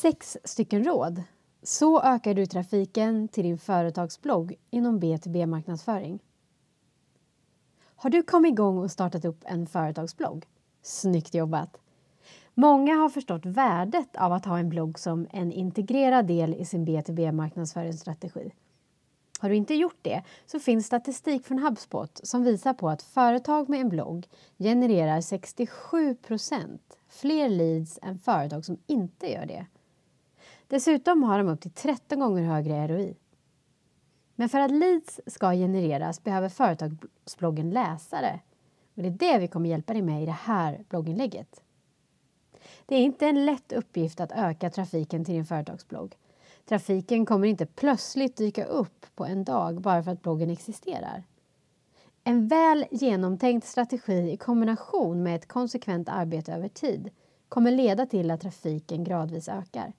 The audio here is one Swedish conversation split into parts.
Sex stycken råd. Så ökar du trafiken till din företagsblogg inom B2B-marknadsföring. Har du kommit igång och startat upp en företagsblogg? Snyggt jobbat! Många har förstått värdet av att ha en blogg som en integrerad del i sin B2B-marknadsföringsstrategi. Har du inte gjort det så finns statistik från HubSpot som visar på att företag med en blogg genererar 67% fler leads än företag som inte gör det. Dessutom har de upp till 13 gånger högre ROI. Men för att leads ska genereras behöver företagsbloggen läsare. Och det är det vi kommer hjälpa dig med i det här blogginlägget. Det är inte en lätt uppgift att öka trafiken till din företagsblogg. Trafiken kommer inte plötsligt dyka upp på en dag bara för att bloggen existerar. En väl genomtänkt strategi i kombination med ett konsekvent arbete över tid kommer leda till att trafiken gradvis ökar.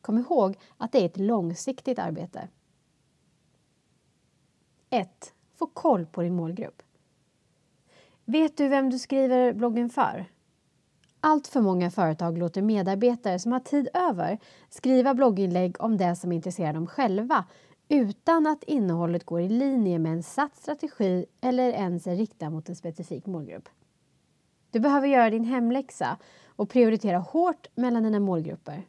Kom ihåg att det är ett långsiktigt arbete. 1. Få koll på din målgrupp. Vet du vem du skriver bloggen för? Allt för många företag låter medarbetare som har tid över skriva blogginlägg om det som intresserar dem själva utan att innehållet går i linje med en satt strategi eller ens är riktat mot en specifik målgrupp. Du behöver göra din hemläxa och prioritera hårt mellan dina målgrupper.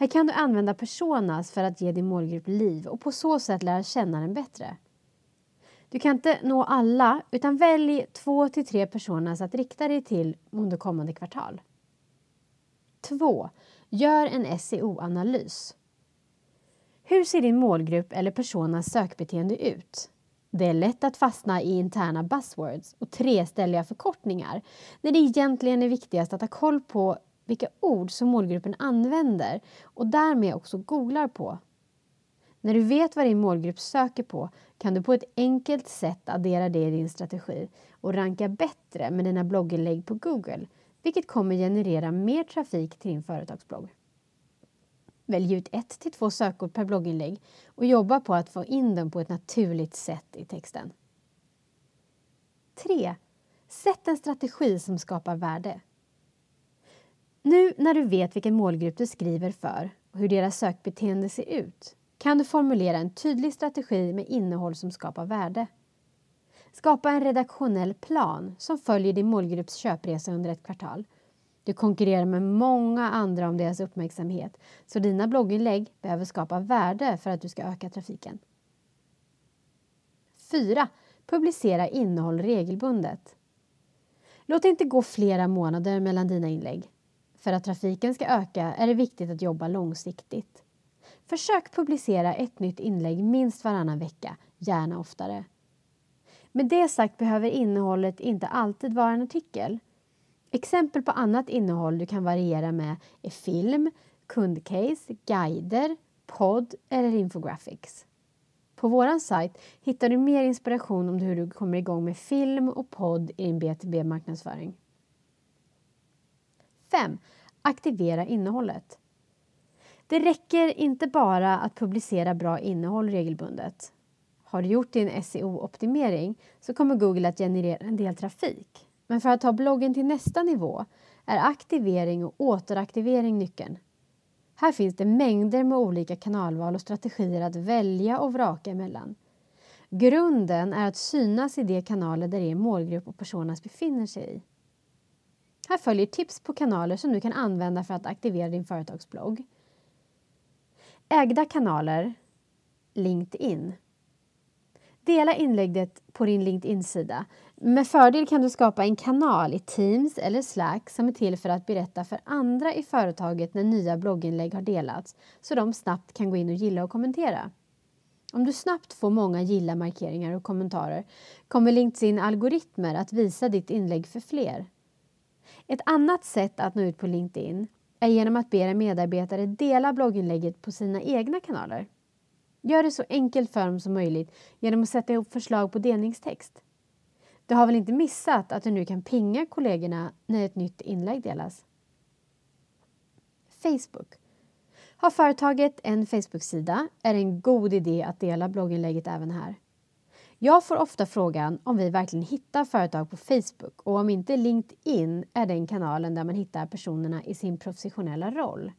Här kan du använda personas för att ge din målgrupp liv och på så sätt lära känna den bättre. Du kan inte nå alla, utan välj två till tre personas att rikta dig till under kommande kvartal. 2. Gör en SEO-analys. Hur ser din målgrupp eller personas sökbeteende ut? Det är lätt att fastna i interna buzzwords och treställiga förkortningar när det egentligen är viktigast att ha koll på vilka ord som målgruppen använder och därmed också googlar på. När du vet vad din målgrupp söker på kan du på ett enkelt sätt addera det i din strategi och ranka bättre med dina blogginlägg på Google, vilket kommer generera mer trafik till din företagsblogg. Välj ut ett till två sökord per blogginlägg och jobba på att få in dem på ett naturligt sätt i texten. 3. Sätt en strategi som skapar värde. Nu när du vet vilken målgrupp du skriver för och hur deras sökbeteende ser ut kan du formulera en tydlig strategi med innehåll som skapar värde. Skapa en redaktionell plan som följer din målgrupps köpresa under ett kvartal. Du konkurrerar med många andra om deras uppmärksamhet så dina blogginlägg behöver skapa värde för att du ska öka trafiken. 4. Publicera innehåll regelbundet. Låt det inte gå flera månader mellan dina inlägg. För att trafiken ska öka är det viktigt att jobba långsiktigt. Försök publicera ett nytt inlägg minst varannan vecka, gärna oftare. Med det sagt behöver innehållet inte alltid vara en artikel. Exempel på annat innehåll du kan variera med är film, kundcase, guider, podd eller infographics. På vår sajt hittar du mer inspiration om hur du kommer igång med film och podd i din B2B-marknadsföring. 5. Aktivera innehållet. Det räcker inte bara att publicera bra innehåll regelbundet. Har du gjort din SEO-optimering så kommer Google att generera en del trafik. Men för att ta bloggen till nästa nivå är aktivering och återaktivering nyckeln. Här finns det mängder med olika kanalval och strategier att välja och vraka emellan. Grunden är att synas i de kanaler där er målgrupp och personas befinner sig i. Här följer tips på kanaler som du kan använda för att aktivera din företagsblogg. Ägda kanaler, LinkedIn. Dela inlägget på din LinkedIn-sida. Med fördel kan du skapa en kanal i Teams eller Slack som är till för att berätta för andra i företaget när nya blogginlägg har delats så de snabbt kan gå in och gilla och kommentera. Om du snabbt får många gilla-markeringar och kommentarer kommer LinkedIn algoritmer att visa ditt inlägg för fler. Ett annat sätt att nå ut på LinkedIn är genom att be era medarbetare dela blogginlägget på sina egna kanaler. Gör det så enkelt för dem som möjligt genom att sätta ihop förslag på delningstext. Du har väl inte missat att du nu kan pinga kollegorna när ett nytt inlägg delas? Facebook. Har företaget en Facebook-sida är det en god idé att dela blogginlägget även här. Jag får ofta frågan om vi verkligen hittar företag på Facebook och om inte LinkedIn är den kanalen där man hittar personerna i sin professionella roll.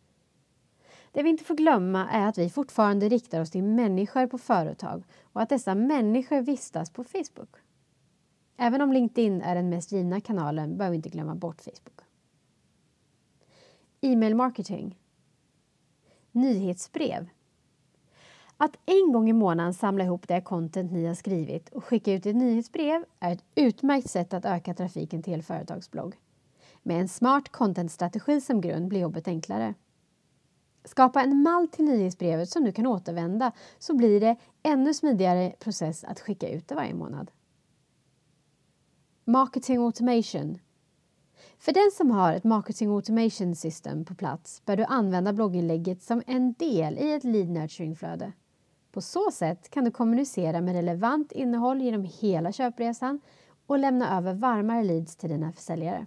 Det vi inte får glömma är att vi fortfarande riktar oss till människor på företag och att dessa människor vistas på Facebook. Även om LinkedIn är den mest givna kanalen behöver vi inte glömma bort Facebook. E-mail marketing. Nyhetsbrev. Att en gång i månaden samla ihop det content ni har skrivit och skicka ut ett nyhetsbrev är ett utmärkt sätt att öka trafiken till er företagsblogg. Med en smart content-strategi som grund blir jobbet enklare. Skapa en mall till nyhetsbrevet som du kan återvända så blir det ännu smidigare process att skicka ut det varje månad. Marketing automation. För den som har ett marketing automation system på plats bör du använda blogginlägget som en del i ett lead nurturing-flöde. På så sätt kan du kommunicera med relevant innehåll genom hela köpresan och lämna över varmare leads till dina försäljare.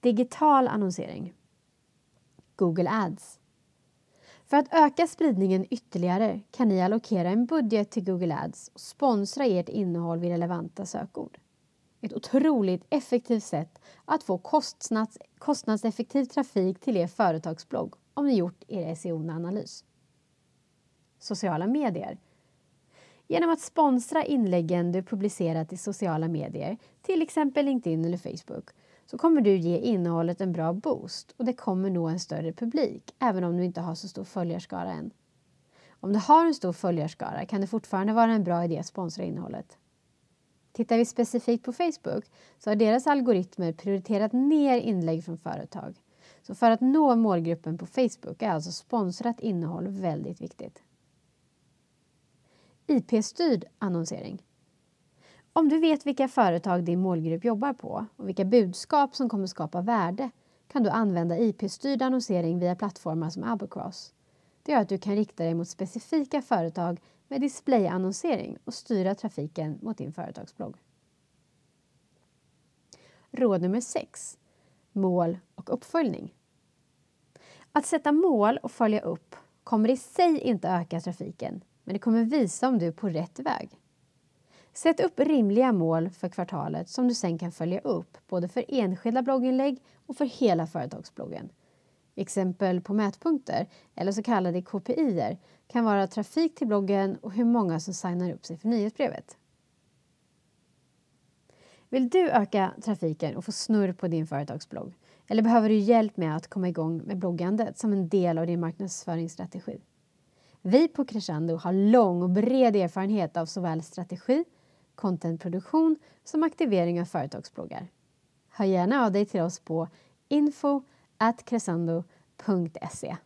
Digital annonsering. Google Ads. För att öka spridningen ytterligare kan ni allokera en budget till Google Ads och sponsra ert innehåll vid relevanta sökord. Ett otroligt effektivt sätt att få kostnads, kostnadseffektiv trafik till er företagsblogg om ni gjort er SEO-analys. Sociala medier. Genom att sponsra inläggen du publicerat i sociala medier, till exempel LinkedIn eller Facebook, så kommer du ge innehållet en bra boost och det kommer nå en större publik, även om du inte har så stor följarskara än. Om du har en stor följarskara kan det fortfarande vara en bra idé att sponsra innehållet. Tittar vi specifikt på Facebook så har deras algoritmer prioriterat ner inlägg från företag. Så för att nå målgruppen på Facebook är alltså sponsrat innehåll väldigt viktigt. IP-styrd annonsering. Om du vet vilka företag din målgrupp jobbar på och vilka budskap som kommer skapa värde kan du använda IP-styrd annonsering via plattformar som Abercross. Det gör att du kan rikta dig mot specifika företag med displayannonsering och styra trafiken mot din företagsblogg. Råd nummer 6. Mål och uppföljning. Att sätta mål och följa upp kommer i sig inte öka trafiken men det kommer visa om du är på rätt väg. Sätt upp rimliga mål för kvartalet som du sen kan följa upp både för enskilda blogginlägg och för hela företagsbloggen. Exempel på mätpunkter, eller så kallade KPI, kan vara trafik till bloggen och hur många som signar upp sig för nyhetsbrevet. Vill du öka trafiken och få snurr på din företagsblogg? Eller behöver du hjälp med att komma igång med bloggandet som en del av din marknadsföringsstrategi? Vi på Crescendo har lång och bred erfarenhet av såväl strategi, contentproduktion som aktivering av företagsbloggar. Hör gärna av dig till oss på info.crescendo.se